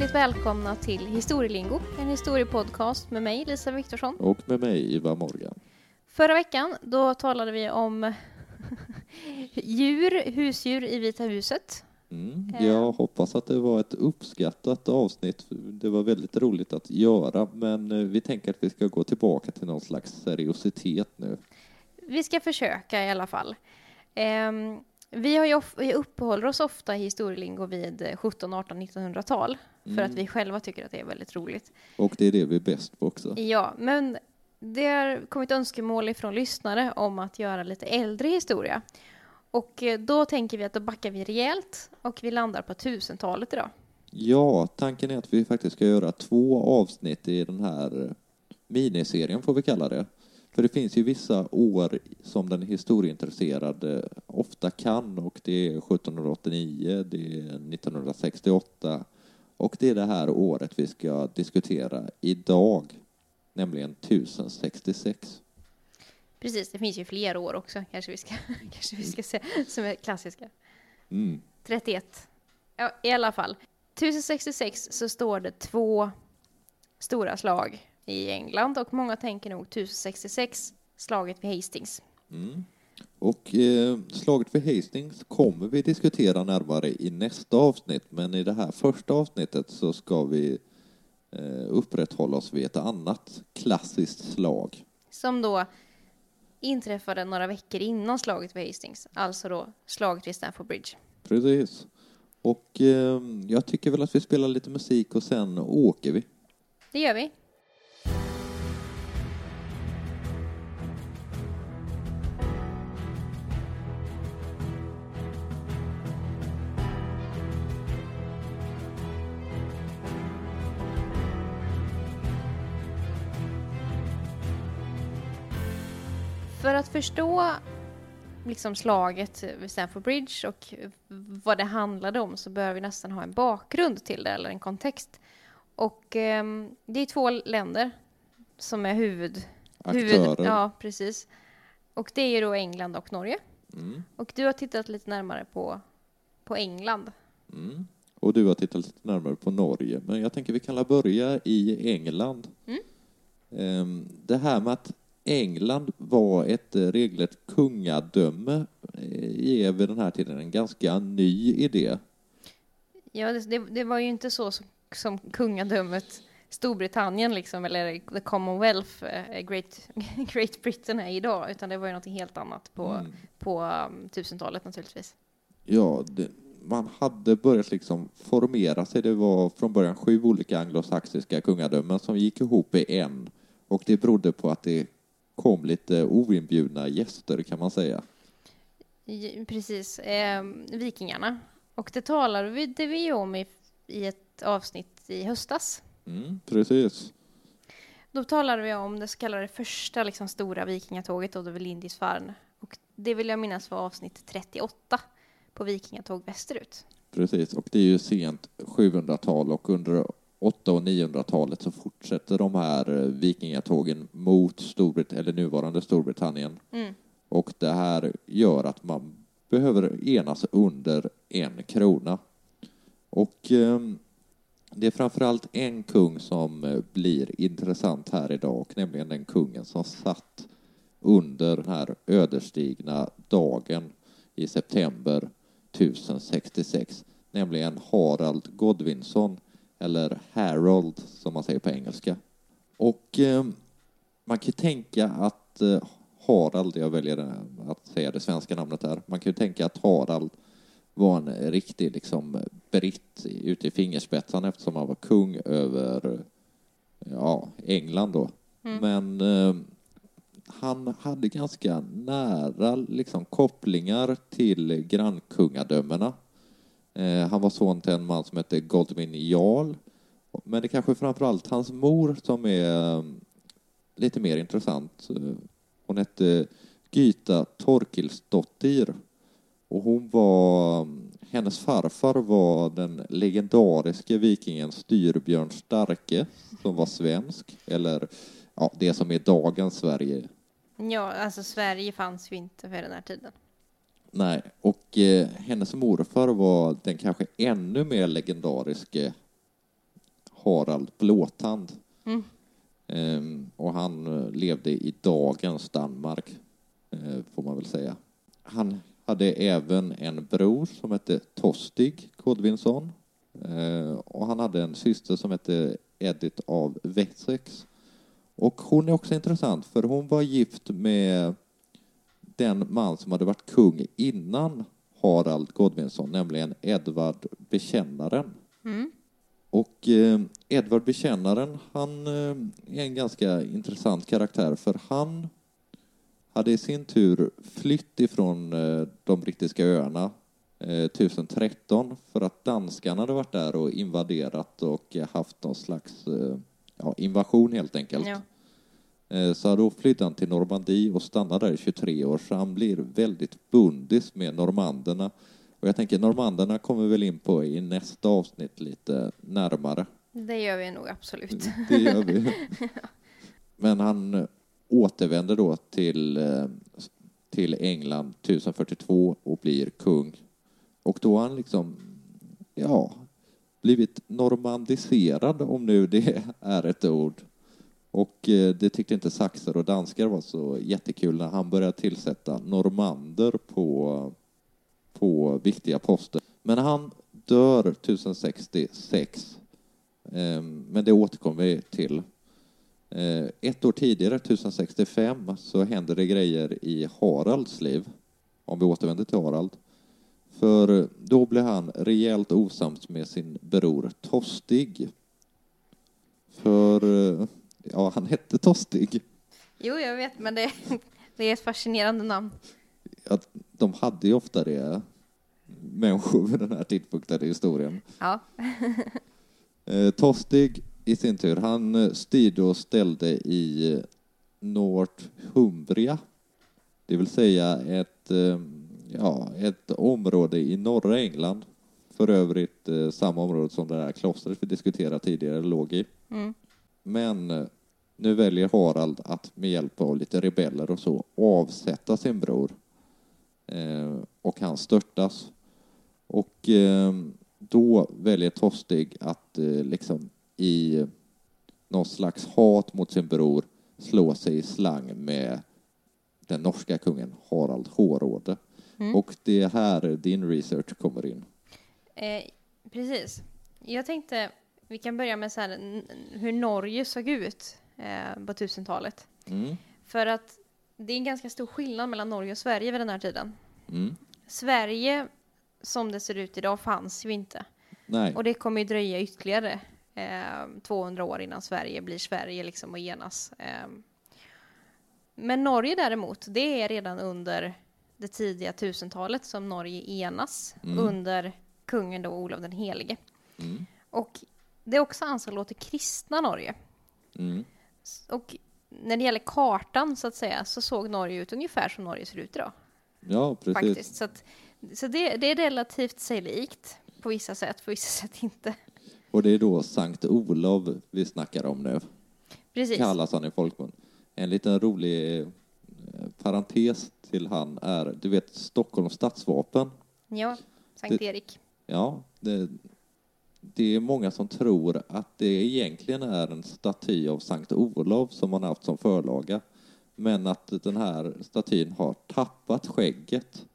Hjärtligt välkomna till Historielingo, en historiepodcast med mig, Lisa Viktorsson. Och med mig, Ivar Morgan. Förra veckan, då talade vi om djur, husdjur i Vita huset. Mm. Eh. Jag hoppas att det var ett uppskattat avsnitt. Det var väldigt roligt att göra, men eh, vi tänker att vi ska gå tillbaka till någon slags seriositet nu. Vi ska försöka i alla fall. Ehm, vi, har ju vi uppehåller oss ofta i historielingo vid 17, 18, 1900-tal för att vi själva tycker att det är väldigt roligt. Och det är det vi är bäst på också. Ja, men det har kommit önskemål ifrån lyssnare om att göra lite äldre historia. Och eh, då tänker vi att då backar vi rejält och vi landar på 1000-talet idag. Ja, tanken är att vi faktiskt ska göra två avsnitt i den här eh, miniserien, får vi kalla det. För det finns ju vissa år som den historieintresserade ofta kan och det är 1789, det är 1968 och det är det här året vi ska diskutera idag, nämligen 1066. Precis, det finns ju fler år också, kanske vi ska, kanske vi ska säga, som är klassiska. Mm. 31. Ja, i alla fall. 1066 så står det två stora slag i England och många tänker nog 1066, slaget vid Hastings. Mm. Och eh, slaget vid Hastings kommer vi diskutera närmare i nästa avsnitt, men i det här första avsnittet så ska vi eh, upprätthålla oss vid ett annat klassiskt slag. Som då inträffade några veckor innan slaget vid Hastings, alltså då slaget vid Stamford Bridge. Precis. Och eh, jag tycker väl att vi spelar lite musik och sen åker vi. Det gör vi. Att förstå liksom slaget vid Stamford Bridge och vad det handlade om så behöver vi nästan ha en bakgrund till det, eller en kontext. Och ehm, det är två länder som är huvud... Aktörer. ja, precis. Och det är ju då England och Norge. Mm. Och du har tittat lite närmare på, på England. Mm. Och du har tittat lite närmare på Norge, men jag tänker vi kan börja i England. Mm. Ehm, Det här med att England var ett eh, regelrätt kungadöme eh, är vid den här tiden en ganska ny idé. Ja, det, det, det var ju inte så som, som kungadömet Storbritannien liksom, eller the Commonwealth, eh, Great, Great Britain är idag, utan det var ju något helt annat på, Mm. på um, 1000-talet naturligtvis. Ja, det, man hade börjat liksom formera sig. Det var från början sju olika anglosaxiska kungadömen som gick ihop i en. Och det berodde på att det kom lite oinbjudna gäster kan man säga. Precis, eh, vikingarna. Och det talade vi, det vi om i, i ett avsnitt i höstas. Mm, precis. Då talade vi om det så kallade första liksom, stora vikingatåget, och det var Lindisfarne. Och det vill jag minnas var avsnitt 38 på vikingatåg västerut. Precis, och det är ju sent 700-tal och under 800 och 900-talet så fortsätter de här eh, vikingatågen mot Storbrit eller nuvarande Storbritannien. Mm. Och det här gör att man behöver enas under en krona. Och eh, det är framförallt en kung som eh, blir intressant här idag, och nämligen den kungen som satt under den här ödesdigra dagen i september 1066, nämligen Harald Godwinsson, eller Harold som man säger på engelska. Och eh, man kan ju tänka att eh, Harald, jag väljer att säga det svenska namnet där, man kan ju tänka att Harald var en riktig liksom britt ute i fingerspetsarna eftersom han var kung över ja, England då. Men eh, han hade ganska nära liksom, kopplingar till grannkungadömena. Eh, han var son till en man som hette Godwin Jarl. Men det är kanske framförallt hans mor som är eh, lite mer intressant. Eh, hon hette Gyta Torkilsdottir. Och hon var, hennes farfar var den legendariske vikingen Styrbjörn Starke som var svensk, eller ja, det som är dagens Sverige. Ja, alltså Sverige fanns ju inte för den här tiden. Nej, och eh, hennes morfar var den kanske ännu mer legendariske Harald Blåtand. Mm. Ehm, och han eh, levde i dagens Danmark, eh, får man väl säga. Han hade även en bror som hette Tostig Kodvinsson. Eh, och han hade en syster som hette Edith av Wessex. Och hon är också intressant, för hon var gift med den man som hade varit kung innan Harald Godvinsson, nämligen Edvard Bekännaren. Mm. Och eh, Edvard Bekännaren, han eh, är en ganska intressant karaktär för han hade i sin tur flytt ifrån eh, de brittiska öarna eh, 1013 för att danskarna hade varit där och invaderat och haft någon slags eh, ja, invasion helt enkelt. Ja. Eh, Så då flydde han till Normandie och stannade där i 23 år, så han blir väldigt bundis med normanderna. Och jag tänker normanderna kommer vi väl in på i nästa avsnitt lite närmare. Det gör vi nog absolut. Det gör vi. Men han återvänder då till, eh, till England 1042 och blir kung. Och då har han liksom, ja, blivit normandiserad, om nu det är ett ord. Och eh, det tyckte inte saxar och danskar var så jättekul när han började tillsätta normander på, på viktiga poster. Men han dör 1066. Ehm, men det återkommer vi till. Eh, ett år tidigare, 1065, så händer det grejer i Haralds liv. Om vi återvänder till Harald. För då blir han rejält osams med sin bror Tostig. För, eh, ja, han hette Tostig. Jo, jag vet, men det, det är ett fascinerande namn. Att de hade ju ofta det, människor vid den här tidpunkten i historien. Ja. Eh, Tostig i sin tur, han styrde och ställde i Northumbria, det vill säga ett, eh, ja, ett område i norra England. För övrigt eh, samma område som det där klostret vi diskuterade tidigare låg i. Mm. Men eh, nu väljer Harald att med hjälp av lite rebeller och så avsätta sin bror. Eh, och han störtas. Och eh, då väljer Tostig att eh, liksom i någon slags hat mot sin bror slå sig i slang med den norska kungen Harald Hårråde. Mm. Och det är här din research kommer in. Eh, precis. Jag tänkte vi kan börja med så här, hur Norge såg ut eh, på 1000-talet. Mm. För att det är en ganska stor skillnad mellan Norge och Sverige vid den här tiden. Mm. Sverige, som det ser ut idag, fanns ju inte. Nej. Och det kommer ju dröja ytterligare eh, 200 år innan Sverige blir Sverige liksom och enas. Eh. Men Norge däremot, det är redan under det tidiga 1000-talet som Norge enas Mm. under kungen då Olof den helige. Mm. Och det är också ansett låter kristna Norge. Mm. Och när det gäller kartan så att säga så såg Norge ut ungefär som Norge ser ut idag. Ja, precis. Faktiskt. Så, att, så det, det är relativt sig likt på vissa sätt, på vissa sätt inte. Och det är då Sankt Olof vi snackar om nu. Precis. kallas han i folkmun. En liten rolig eh, parentes till han är, du vet Stockholms stadsvapen? Ja, Sankt Det- Erik. Ja, det, det är många som tror att det egentligen är en staty av Sankt Olof som man haft som förlaga. Men att den här statyn har tappat skägget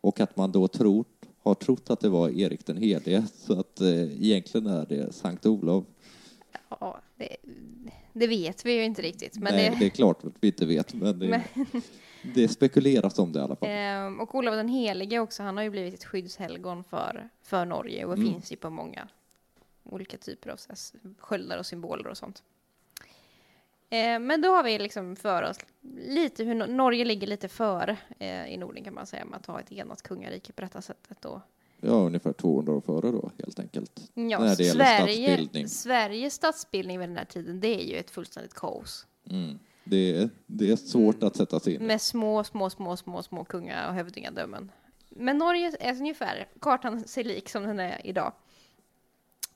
och att man då tror, har trott att det var Erik den helige. Så att eh, egentligen är det Sankt Olof. Ja, det, det vet vi ju inte riktigt. Men Nej, det, det är klart att vi inte vet, men det, Men- det spekuleras om det i alla fall. Ehm, och Olof den helige också, han har ju blivit ett skyddshelgon för, för Norge och Mm. finns ju på många olika typer av så här sköldar och symboler och sånt. Ehm, men då har vi liksom för oss lite hur Nor- Norge ligger lite före eh, i Norden kan man säga med att ha ett enat kungarike på detta sättet då. Ja, ungefär 200 år före då, helt enkelt. Ja, När det gäller Sverige, statsbildning. Sveriges statsbildning vid den här tiden, det är ju ett fullständigt kaos. Mm. Det, är, det är svårt Mm. att sätta sig in i. Med små, små, små, små, små kunga och hövdingadömen. Men Norge är ungefär, kartan ser lik som den är idag.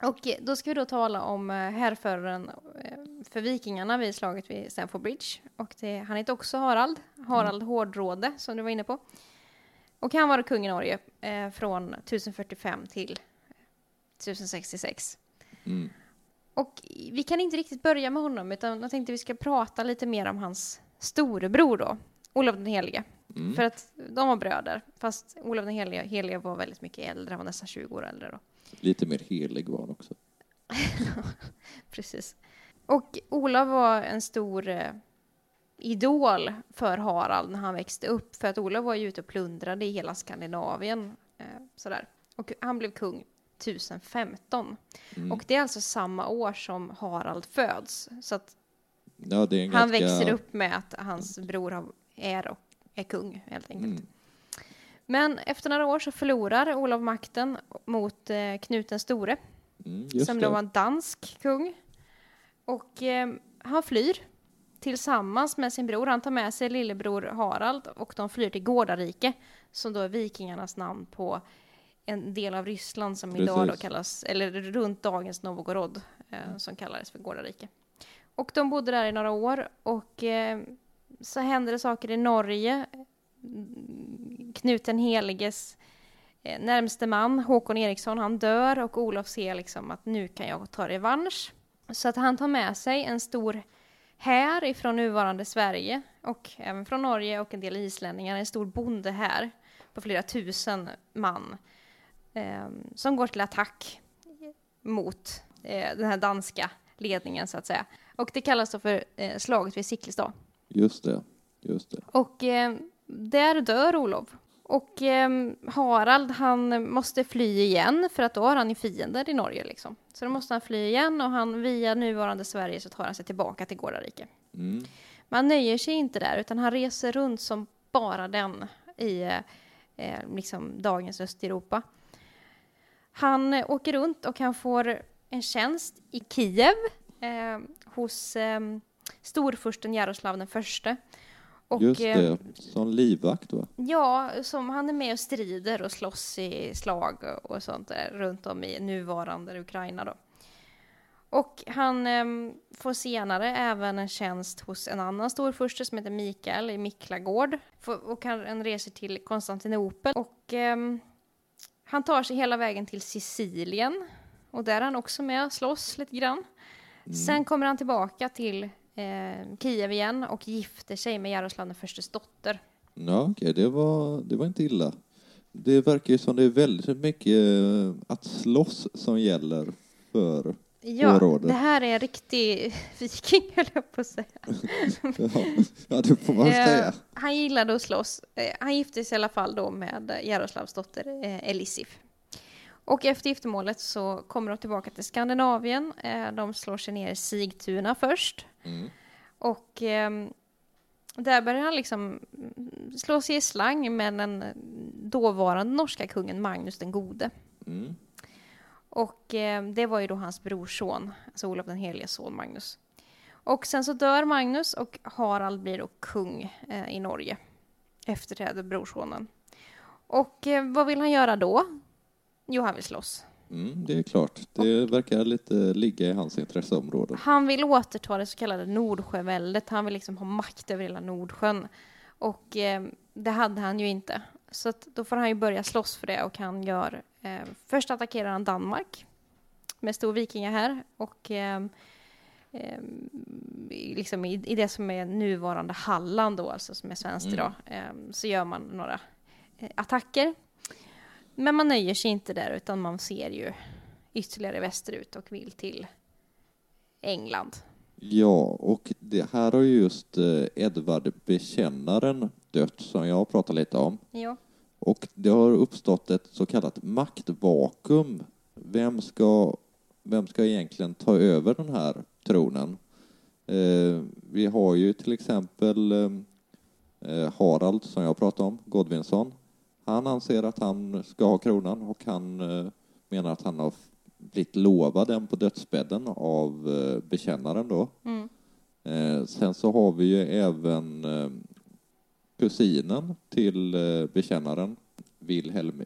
Och eh, då ska vi då tala om eh, härföraren eh, för vikingarna vid slaget vid Stamford Bridge. Och det, han heter också Harald, Harald Hårdråde som du var inne på. Och han var kung i Norge eh, från 1045 till 1066. Mm. Och vi kan inte riktigt börja med honom, utan jag tänkte vi ska prata lite mer om hans storebror då, Olof den helige. Mm. För att de var bröder, fast Olof den helige, helige var väldigt mycket äldre, han var nästan 20 år äldre då. Lite mer helig var han också. Precis. Och Olof var en stor eh, idol för Harald när han växte upp, för att Olof var ju ute och plundrade i hela Skandinavien. Eh, sådär. Och han blev kung 1015. Mm. Och det är alltså samma år som Harald föds. Så att Ja, han ganska... växer upp med att hans bror är, och är kung, helt enkelt. Mm. Men efter några år så förlorar Olof makten mot eh, Knut den store, Mm, som då var en dansk kung. Och eh, han flyr tillsammans med sin bror. Han tar med sig lillebror Harald och de flyr till Gårdarike, som då är vikingarnas namn på en del av Ryssland som idag då Precis. kallas, eller runt dagens Novgorod, eh, som kallades för Gårdarike. Och de bodde där i några år och eh, så händer det saker i Norge. Knut den heliges eh, närmste man, Håkon Eriksson, han dör och Olof ser liksom att nu kan jag ta revansch. Så att han tar med sig en stor här ifrån nuvarande Sverige och även från Norge och en del islänningar, en stor bonde här på flera tusen man eh, som går till attack mot eh, den här danska ledningen så att säga. Och det kallas då för eh, slaget vid Siklestad. Just det. Just det. Och eh, där dör Olof. Och eh, Harald han måste fly igen för att då har han ju fiender i Norge liksom. Så då måste han fly igen och han via nuvarande Sverige så tar han sig tillbaka till Gårdarike. Mm. Man nöjer sig inte där utan han reser runt som bara den i eh, liksom dagens Östeuropa. Han eh, åker runt och han får en tjänst i Kiev eh, hos eh, storfursten Jaroslav den förste. Och, Just eh, det. Som livvakt va? Ja, som han är med och strider och slåss i slag och sånt där runt om i nuvarande Ukraina då. Och han em, får senare även en tjänst hos en annan storfurste som heter Mikael i Miklagård. Och han reser till Konstantinopel och em, han tar sig hela vägen till Sicilien. Och där är han också med och slåss lite grann. Sen kommer han tillbaka till eh, Kiev igen och gifter sig med Jaroslav den förstes dotter. Ja, okej, det, var, det var inte illa. Det verkar ju som det är väldigt mycket eh, att slåss som gäller för... Ja, rådet. det här är en riktig viking höll jag på att säga. Ja, ja det får man Eh, säga. han gillade att slåss. Eh, han gifte sig i alla fall då med Jaroslavs dotter Elisif. Och efter giftermålet så kommer de tillbaka till Skandinavien. De slår sig ner i Sigtuna först. Mm. Och ehm, där börjar han liksom slå sig i slang med den dåvarande norska kungen Magnus den gode. Mm. Och eh, det var ju då hans brorson, alltså Olof den heliges son Magnus. Och sen så dör Magnus och Harald blir då kung eh, i Norge. Efterträder brorsonen. Och eh, vad vill han göra då? Jo, han vill slåss. Mm, det är klart. Det verkar lite ligga i hans intresseområde. Han vill återta det så kallade Nordsjöväldet. Han vill liksom ha makt över hela Nordsjön. Och eh, det hade han ju inte. Så då får han ju börja slåss för det och han gör... Eh, först attackerar han Danmark med stor vikinga här och eh, eh, i- liksom i, i det som är nuvarande Halland då, alltså som är svenskt Mm. idag, eh, så gör man några eh, attacker. Men man nöjer sig inte där utan man ser ju ytterligare västerut och vill till England. Ja, och det här har ju just eh, Edvard Bekännaren dött, som jag pratar lite om. Ja. Och det har uppstått ett så kallat maktvakuum. Vem ska, vem ska egentligen ta över den här tronen? Eh, vi har ju till exempel eh, eh, Harald, som jag pratade om, Godvinsson. Han anser att han ska ha kronan och han eh, menar att han har blivit lovad den på dödsbädden av eh, bekännaren då. Mm. Eh, sen så har vi ju även kusinen till bekännaren, Wilhelm,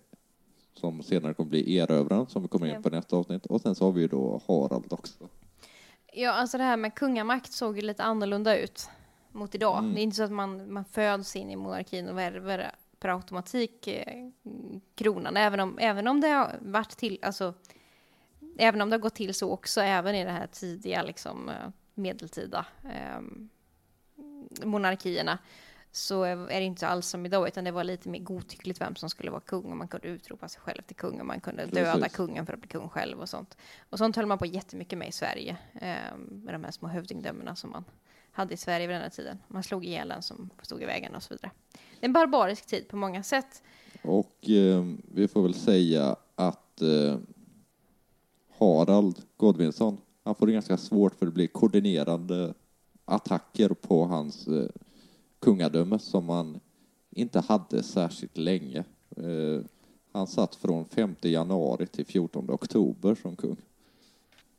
som senare kommer bli erövraren, som vi kommer in Ja. på i nästa avsnitt. Och sen så har vi ju då Harald också. ja, alltså det här med kungamakt såg ju lite annorlunda ut mot idag. Mm. Det är inte så att man, man föds in i monarkin och värver per automatik eh, kronan, även om, även om det har varit till, alltså även om det har gått till så också, även i det här tidiga liksom, eh, medeltida eh, monarkierna, så är det inte alls som idag, utan det var lite mer godtyckligt vem som skulle vara kung och man kunde utropa sig själv till kung och man kunde döda Precis. kungen för att bli kung själv och sånt. Och sånt höll man på jättemycket med i Sverige, eh, med de här små hövdingdömena som man hade i Sverige vid den här tiden. Man slog ihjäl den som stod i vägen och så vidare. En barbarisk tid på många sätt. Och eh, vi får väl säga att eh, Harald Godvinsson, han får det ganska svårt för det blir koordinerande attacker på hans eh, kungadöme som han inte hade särskilt länge. Eh, han satt från 5 januari till 14 oktober som kung.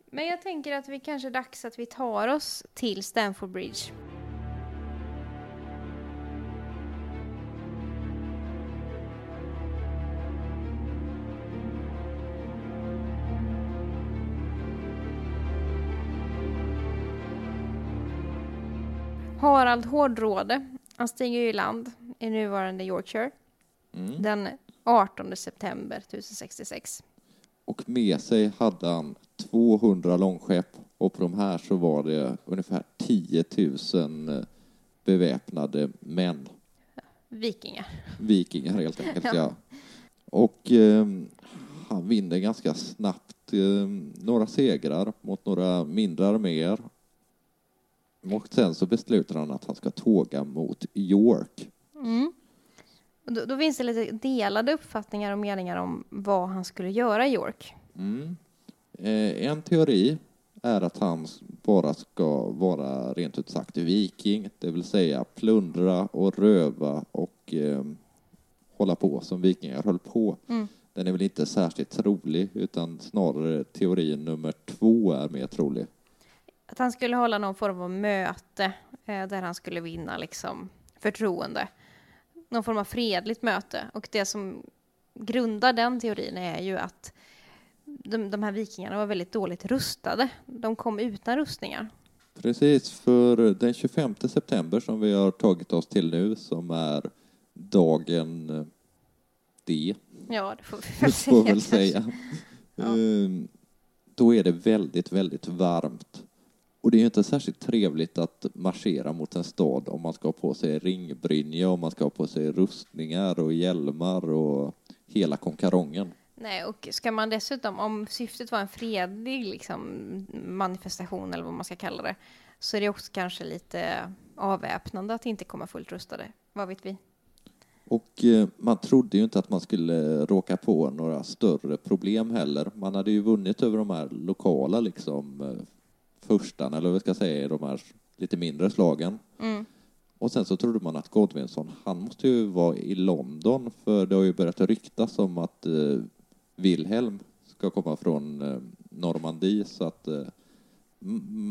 Men jag tänker att vi kanske är dags att vi tar oss till Stamford Bridge. Harald Hårdråde, han stiger ju i land i nuvarande Yorkshire Mm. den 18 september 1066. Och med sig hade han 200 långskepp och på de här så var det ungefär 10 000 eh, beväpnade män. Vikingar. Vikingar helt enkelt, ja. Ja. Och eh, han vinner ganska snabbt eh, några segrar mot några mindre arméer. Och sen så beslutar han att han ska tåga mot York. Mm. Då, då finns det lite delade uppfattningar och meningar om vad han skulle göra i York. Mm. Eh, en teori är att han bara ska vara rent ut sagt viking, det vill säga plundra och röva och eh, hålla på som vikingar höll på. Mm. Den är väl inte särskilt trolig, utan snarare teorin nummer två är mer trolig. Att han skulle hålla någon form av möte eh, där han skulle vinna liksom, förtroende. Någon form av fredligt möte. Och det som grundar den teorin är ju att de, de här vikingarna var väldigt dåligt rustade. De kom utan rustningar. Precis, för den 25 september som vi har tagit oss till nu, som är dagen eh, D, Ja, det får vi väl får säga. väl kanske. säga. Ehm, Då är det väldigt, väldigt varmt. Och det är ju inte särskilt trevligt att marschera mot en stad om man ska ha på sig ringbrynja, om man ska ha på sig rustningar och hjälmar och hela konkarongen. Nej, och ska man dessutom, om syftet var en fredlig liksom, manifestation eller vad man ska kalla det, så är det också kanske lite avväpnande att inte komma fullt rustade. Vad vet vi? Och eh, man trodde ju inte att man skulle råka på några större problem heller. Man hade ju vunnit över de här lokala liksom förstarna, eller vad jag ska säga, de här lite mindre slagen. Mm. Och sen så trodde man att Godwinsson, han måste ju vara i London, för det har ju börjat ryktas om att eh, Wilhelm ska komma från eh, Normandie, så att eh,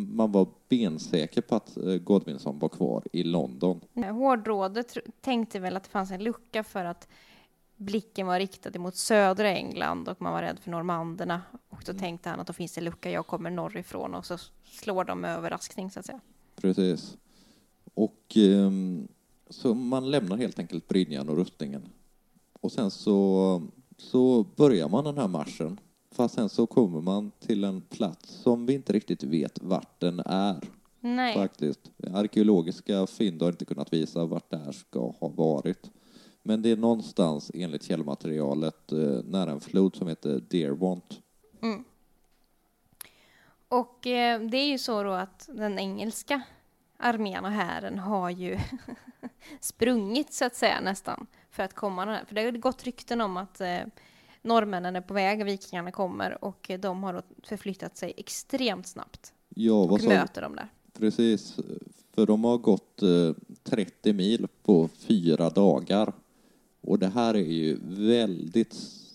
man var bensäker på att eh, Godwinsson var kvar i London. Hårdrådet tänkte väl att det fanns en lucka för att blicken var riktad mot södra England och man var rädd för normanderna. Och då tänkte han att då finns det lucka, jag kommer norrifrån och så slår de med överraskning så att säga. Precis. Och ehm, så man lämnar helt enkelt brynjan och rustningen. Och sen så, så börjar man den här marschen. Fast sen så kommer man till en plats som vi inte riktigt vet vart den är. Nej, Faktiskt. Arkeologiska fynd har inte kunnat visa vart det här ska ha varit. Men det är någonstans enligt källmaterialet eh, nära en flod som heter Deerwant. Mm. Och eh, det är ju så då att den engelska armén och hären har ju sprungit så att säga nästan för att komma den här. För det har gått rykten om att eh, norrmännen är på väg, vikingarna kommer och de har då förflyttat sig extremt snabbt Ja, och möter dem där. Precis, för de har gått eh, 30 mil på fyra dagar. Och det här är ju väldigt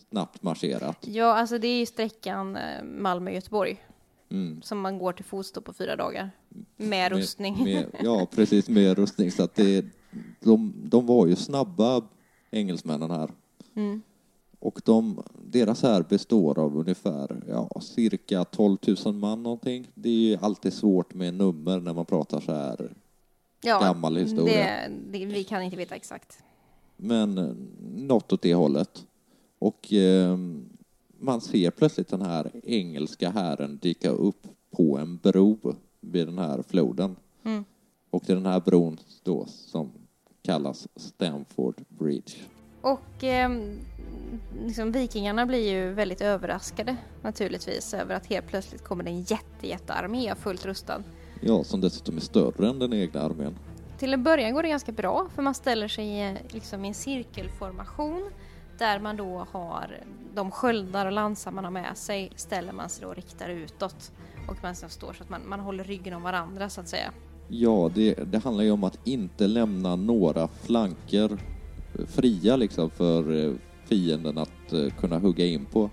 snabbt marscherat. Ja, alltså det är ju sträckan eh, Malmö-Göteborg Mm. som man går till fots på fyra dagar med rustning. Med, med, ja, precis, med rustning. Så att det, de, de var ju snabba, engelsmännen här. Mm. Och de, deras här består av ungefär ja, cirka 12 000 man någonting. Det är ju alltid svårt med nummer när man pratar så här. Ja, Gammal historia. Det, det, vi kan inte veta exakt. Men eh, något åt det hållet. Och eh, man ser plötsligt den här engelska hären dyka upp på en bro vid den här floden. Mm. Och det är den här bron då som kallas Stamford Bridge. Och eh, liksom, vikingarna blir ju väldigt överraskade naturligtvis över att helt plötsligt kommer det en jätte, jättearmé fullt rustad. Ja, som dessutom är större än den egna armén. Till en början går det ganska bra för man ställer sig i, liksom, i en cirkelformation där man då har de sköldar och lansar man har med sig ställer man sig då och riktar utåt och man står så att man, man håller ryggen om varandra så att säga. Ja, det, det handlar ju om att inte lämna några flanker fria liksom för eh, fienden att eh, kunna hugga in på.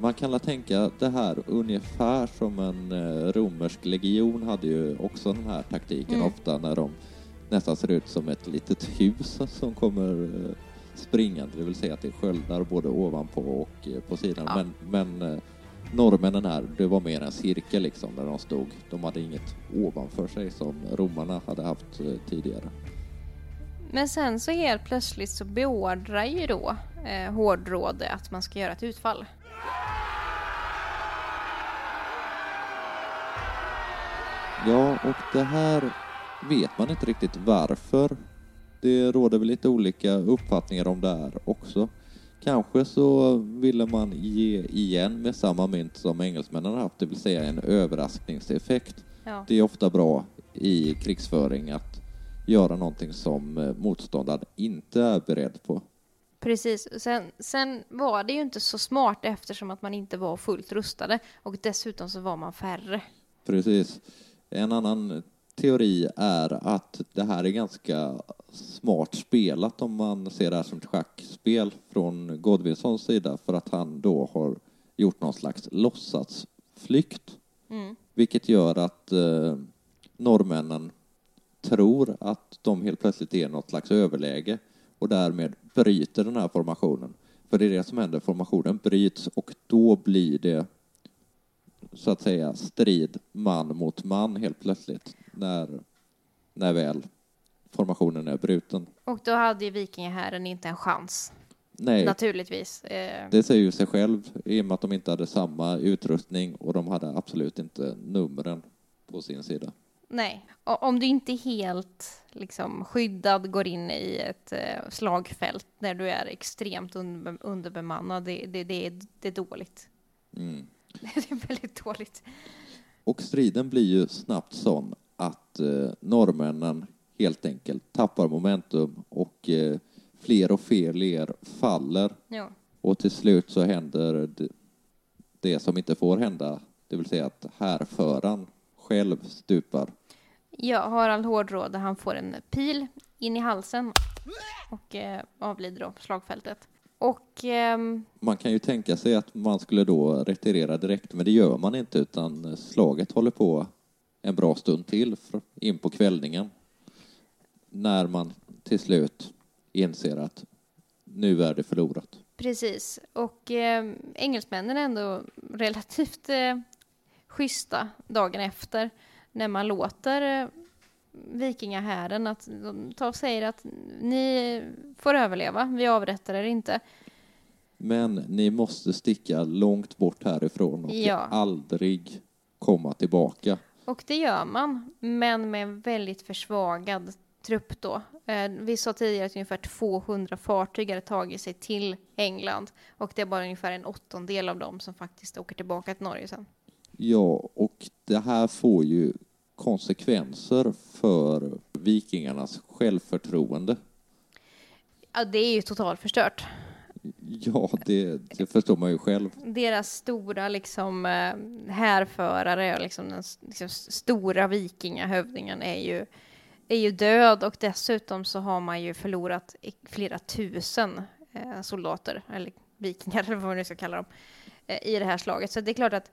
Man kan väl tänka det här ungefär som en eh, romersk legion hade ju också den här taktiken Mm. ofta när de nästan ser ut som ett litet hus som kommer eh, springande, det vill säga att det sköldar både ovanpå och eh, på sidan. Ja. Men, men eh, norrmännen här, det var mer en cirkel liksom där de stod. De hade inget ovanför sig som romarna hade haft tidigare. Men sen så helt plötsligt så beordrar ju då eh, hårdråde att man ska göra ett utfall. Ja, och det här vet man inte riktigt varför. Det råder väl lite olika uppfattningar om det här också. Kanske så ville man ge igen med samma mynt som engelsmännen har haft, det vill säga en överraskningseffekt. Ja. Det är ofta bra i krigsföring att göra någonting som eh, motståndaren inte är beredd på. Precis. Sen, sen var det ju inte så smart eftersom att man inte var fullt rustade och dessutom så var man färre. Precis. En annan teori är att det här är ganska smart spelat om man ser det här som ett schackspel från Godwinsons sida för att han då har gjort någon slags låtsasflykt. Mm. Vilket gör att eh, norrmännen tror att de helt plötsligt är något slags överläge och därmed bryter den här formationen. För det är det som händer, formationen bryts och då blir det så att säga strid man mot man helt plötsligt när, när väl formationen är bruten. Och då hade ju vikingahären inte en chans. Nej, Naturligtvis. Eh, det säger ju sig själv i och med att de inte hade samma utrustning och de hade absolut inte numren på sin sida. nej. Och om du inte helt liksom, skyddad går in i ett eh, slagfält när du är extremt under, underbemannad, det, det, det, är, det är dåligt. Mm. Det är väldigt dåligt. Och striden blir ju snabbt sån att eh, norrmännen helt enkelt tappar momentum och eh, fler och fler ler faller Ja. och till slut så händer det, det som inte får hända, det vill säga att härföraren själv stupar. Ja, Harald Hårdråde, han får en pil in i halsen och eh, avlider då på slagfältet. Och ehm, Man kan ju tänka sig att man skulle då retirera direkt, men det gör man inte utan slaget håller på en bra stund till in på kvällningen. När man till slut inser att nu är det förlorat. precis, och eh, engelsmännen är ändå relativt eh, schyssta dagen efter när man låter eh, vikingahären att de tar och säger att ni får överleva, vi avrättar er inte. Men ni måste sticka långt bort härifrån och Ja. aldrig komma tillbaka. Och det gör man, men med en väldigt försvagad trupp då. Eh, vi sa tidigare att ungefär 200 fartyg hade tagit sig till England och det är bara ungefär en åttondel av dem som faktiskt åker tillbaka till Norge sen. Ja, och det här får ju konsekvenser för vikingarnas självförtroende. Ja, det är ju totalt förstört. Ja, det, det förstår man ju själv. Deras stora liksom eh, härförare liksom den liksom stora vikingahövdingen är ju, är ju död och dessutom så har man ju förlorat flera tusen eh, soldater, eller vikingar eller vad man nu ska kalla dem, eh, i det här slaget. Så det är klart att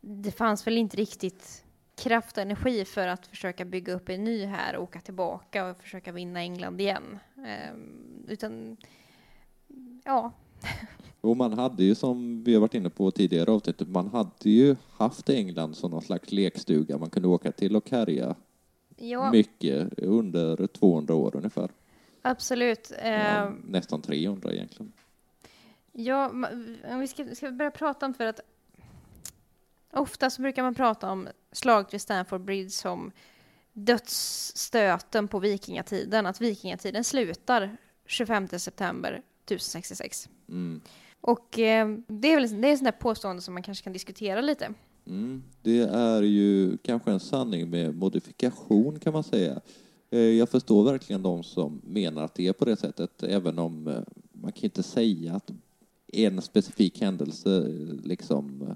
det fanns väl inte riktigt kraft och energi för att försöka bygga upp en ny här och åka tillbaka och försöka vinna England igen. Eh, utan, ja, Och man hade ju, som vi har varit inne på tidigare avsnittet, man hade ju haft England som någon slags lekstuga man kunde åka till och härja ja mycket under 200 år ungefär. absolut. Ja, nästan 300 egentligen. Ja, om vi ska, ska vi börja prata om för att ofta så brukar man prata om slaget vid Stamford Bridge som dödsstöten på vikingatiden, att vikingatiden slutar 25 september 1066. Mm. Och eh, det är väl det är där påstående som man kanske kan diskutera lite. Mm. Det är ju kanske en sanning med modifikation kan man säga. Eh, Jag förstår verkligen de som menar att det är på det sättet, även om eh, man kan inte säga att en specifik händelse eh, liksom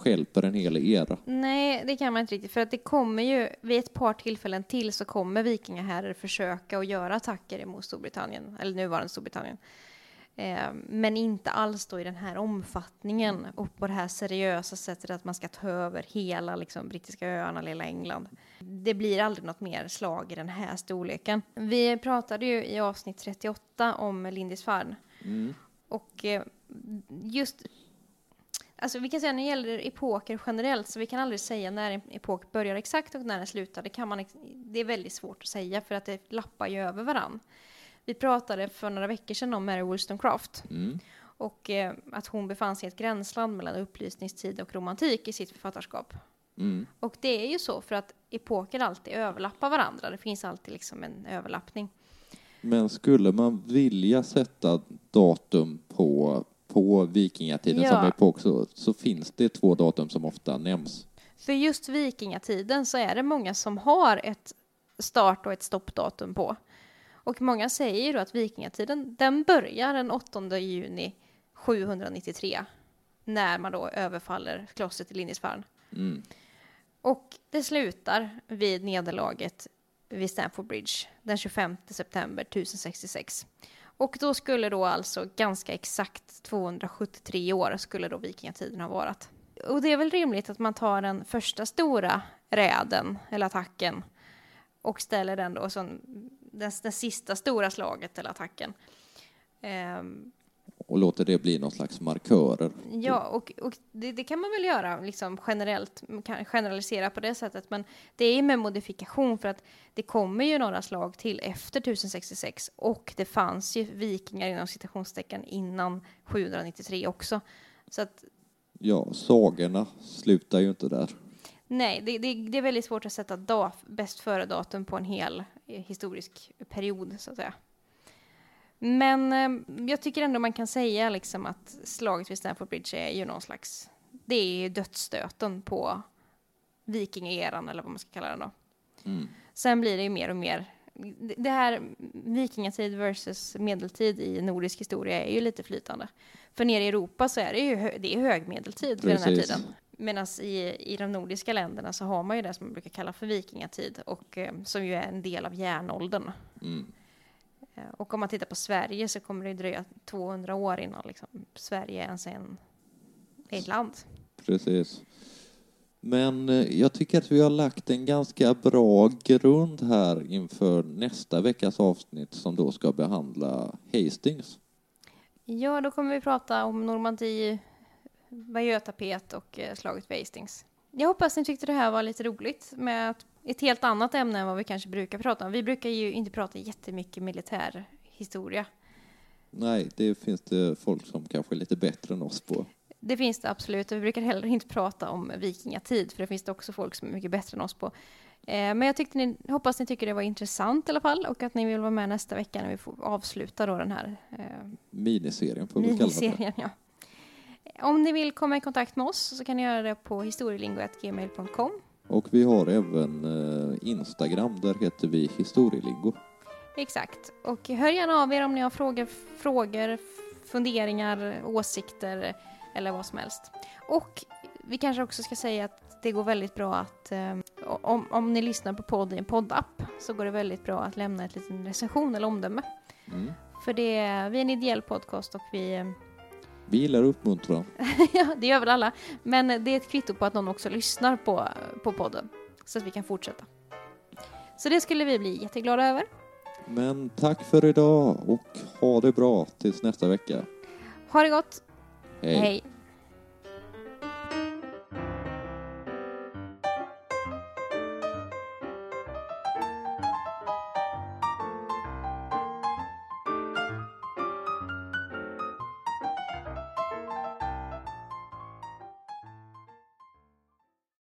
stjälper en hel era. Nej, det kan man inte riktigt, för att det kommer ju vid ett par tillfällen till så kommer vikingaherrar försöka att göra attacker mot Storbritannien, eller nuvarande Storbritannien. Eh, men inte alls då i den här omfattningen och på det här seriösa sättet att man ska ta över hela liksom, brittiska öarna, lilla England. Det blir aldrig något mer slag i den här storleken. Vi pratade ju i avsnitt 38 om Lindisfarne Mm. och eh, just Alltså vi kan säga när det gäller epoker generellt så vi kan aldrig säga när en epok börjar exakt och när den slutar. Det, kan man, det är väldigt svårt att säga för att det lappar ju över varann. Vi pratade för några veckor sedan om Mary Wollstonecraft Mm. och eh, att hon befann sig i ett gränsland mellan upplysningstid och romantik i sitt författarskap. Mm. Och det är ju så för att epoker alltid överlappar varandra. Det finns alltid liksom en överlappning. Men skulle man vilja sätta datum på, på vikingatiden Ja. som epok så, så finns det två datum som ofta nämns. För just vikingatiden så är det många som har ett start och ett stoppdatum på. Och många säger ju då att vikingatiden, den börjar den 8 juni 793. När man då överfaller klostret i Lindisfarne. Mm. Och det slutar vid nederlaget vid Stamford Bridge den 25 september 1066. Och då skulle då alltså ganska exakt 273 år skulle då vikingatiden ha varit. Och det är väl rimligt att man tar den första stora räden eller attacken och ställer den då som det, sista stora slaget eller attacken. Ehm, och låter det bli någon slags markörer. Ja, och, och det, det kan man väl göra liksom generellt, generalisera på det sättet, men det är med modifikation för att det kommer ju några slag till efter 1066 och det fanns ju vikingar inom citationstecken innan 793 också. Så att Ja, sagorna slutar ju inte där. nej, det, det, det är väldigt svårt att sätta da, bäst före-datum på en hel eh, historisk period så att säga. Men eh, jag tycker ändå man kan säga liksom att slaget vid Stamford Bridge är ju någon slags, det är ju dödsstöten på vikingaeran eller vad man ska kalla den då. Mm. Sen blir det ju mer och mer, det- här vikingatid versus medeltid i nordisk historia är ju lite flytande. För nere i Europa så är det ju hö- det är högmedeltid vid den här tiden. Medan i, i de nordiska länderna så har man ju det som man brukar kalla för vikingatid och eh, som ju är en del av järnåldern. Mm. Eh, Och om man tittar på Sverige så kommer det dröja 200 år innan liksom, Sverige ens är en, ett land. Precis. Men eh, jag tycker att vi har lagt en ganska bra grund här inför nästa veckas avsnitt som då ska behandla Hastings. Ja, då kommer vi prata om Normandie, Bayeux-tapet och eh, slaget vid Hastings. Jag hoppas ni tyckte det här var lite roligt med ett- ett helt annat ämne än vad vi kanske brukar prata om. Vi brukar ju inte prata jättemycket militär historia. Nej, det finns det folk som kanske är lite bättre än oss på. Det finns det absolut och vi brukar heller inte prata om vikingatid för det finns det också folk som är mycket bättre än oss på. Eh, Men jag tyckte ni, hoppas ni tycker det var intressant i alla fall och att ni vill vara med nästa vecka när vi får avsluta då den här eh, Miniserien får vi kalla det. Ja. Om ni vill komma i kontakt med oss så kan ni göra det på historielingo.gmail.com. Och vi har även eh, Instagram, där heter vi Historielingo. Exakt. Och hör gärna av er om ni har frågor, frågor, funderingar, åsikter eller vad som helst. Och vi kanske också ska säga att det går väldigt bra att eh, om, om ni lyssnar på podd i en poddapp så går det väldigt bra att lämna ett liten recension eller omdöme. Mm. För det, vi är en ideell podcast och vi eh, Vi gillar uppmuntran. ja, det gör väl alla. Men det är ett kvitto på att någon också lyssnar på, på podden. Så att vi kan fortsätta. Så det skulle vi bli jätteglada över. Men tack för idag och ha det bra tills nästa vecka. Ha det gott. Hej. Hej.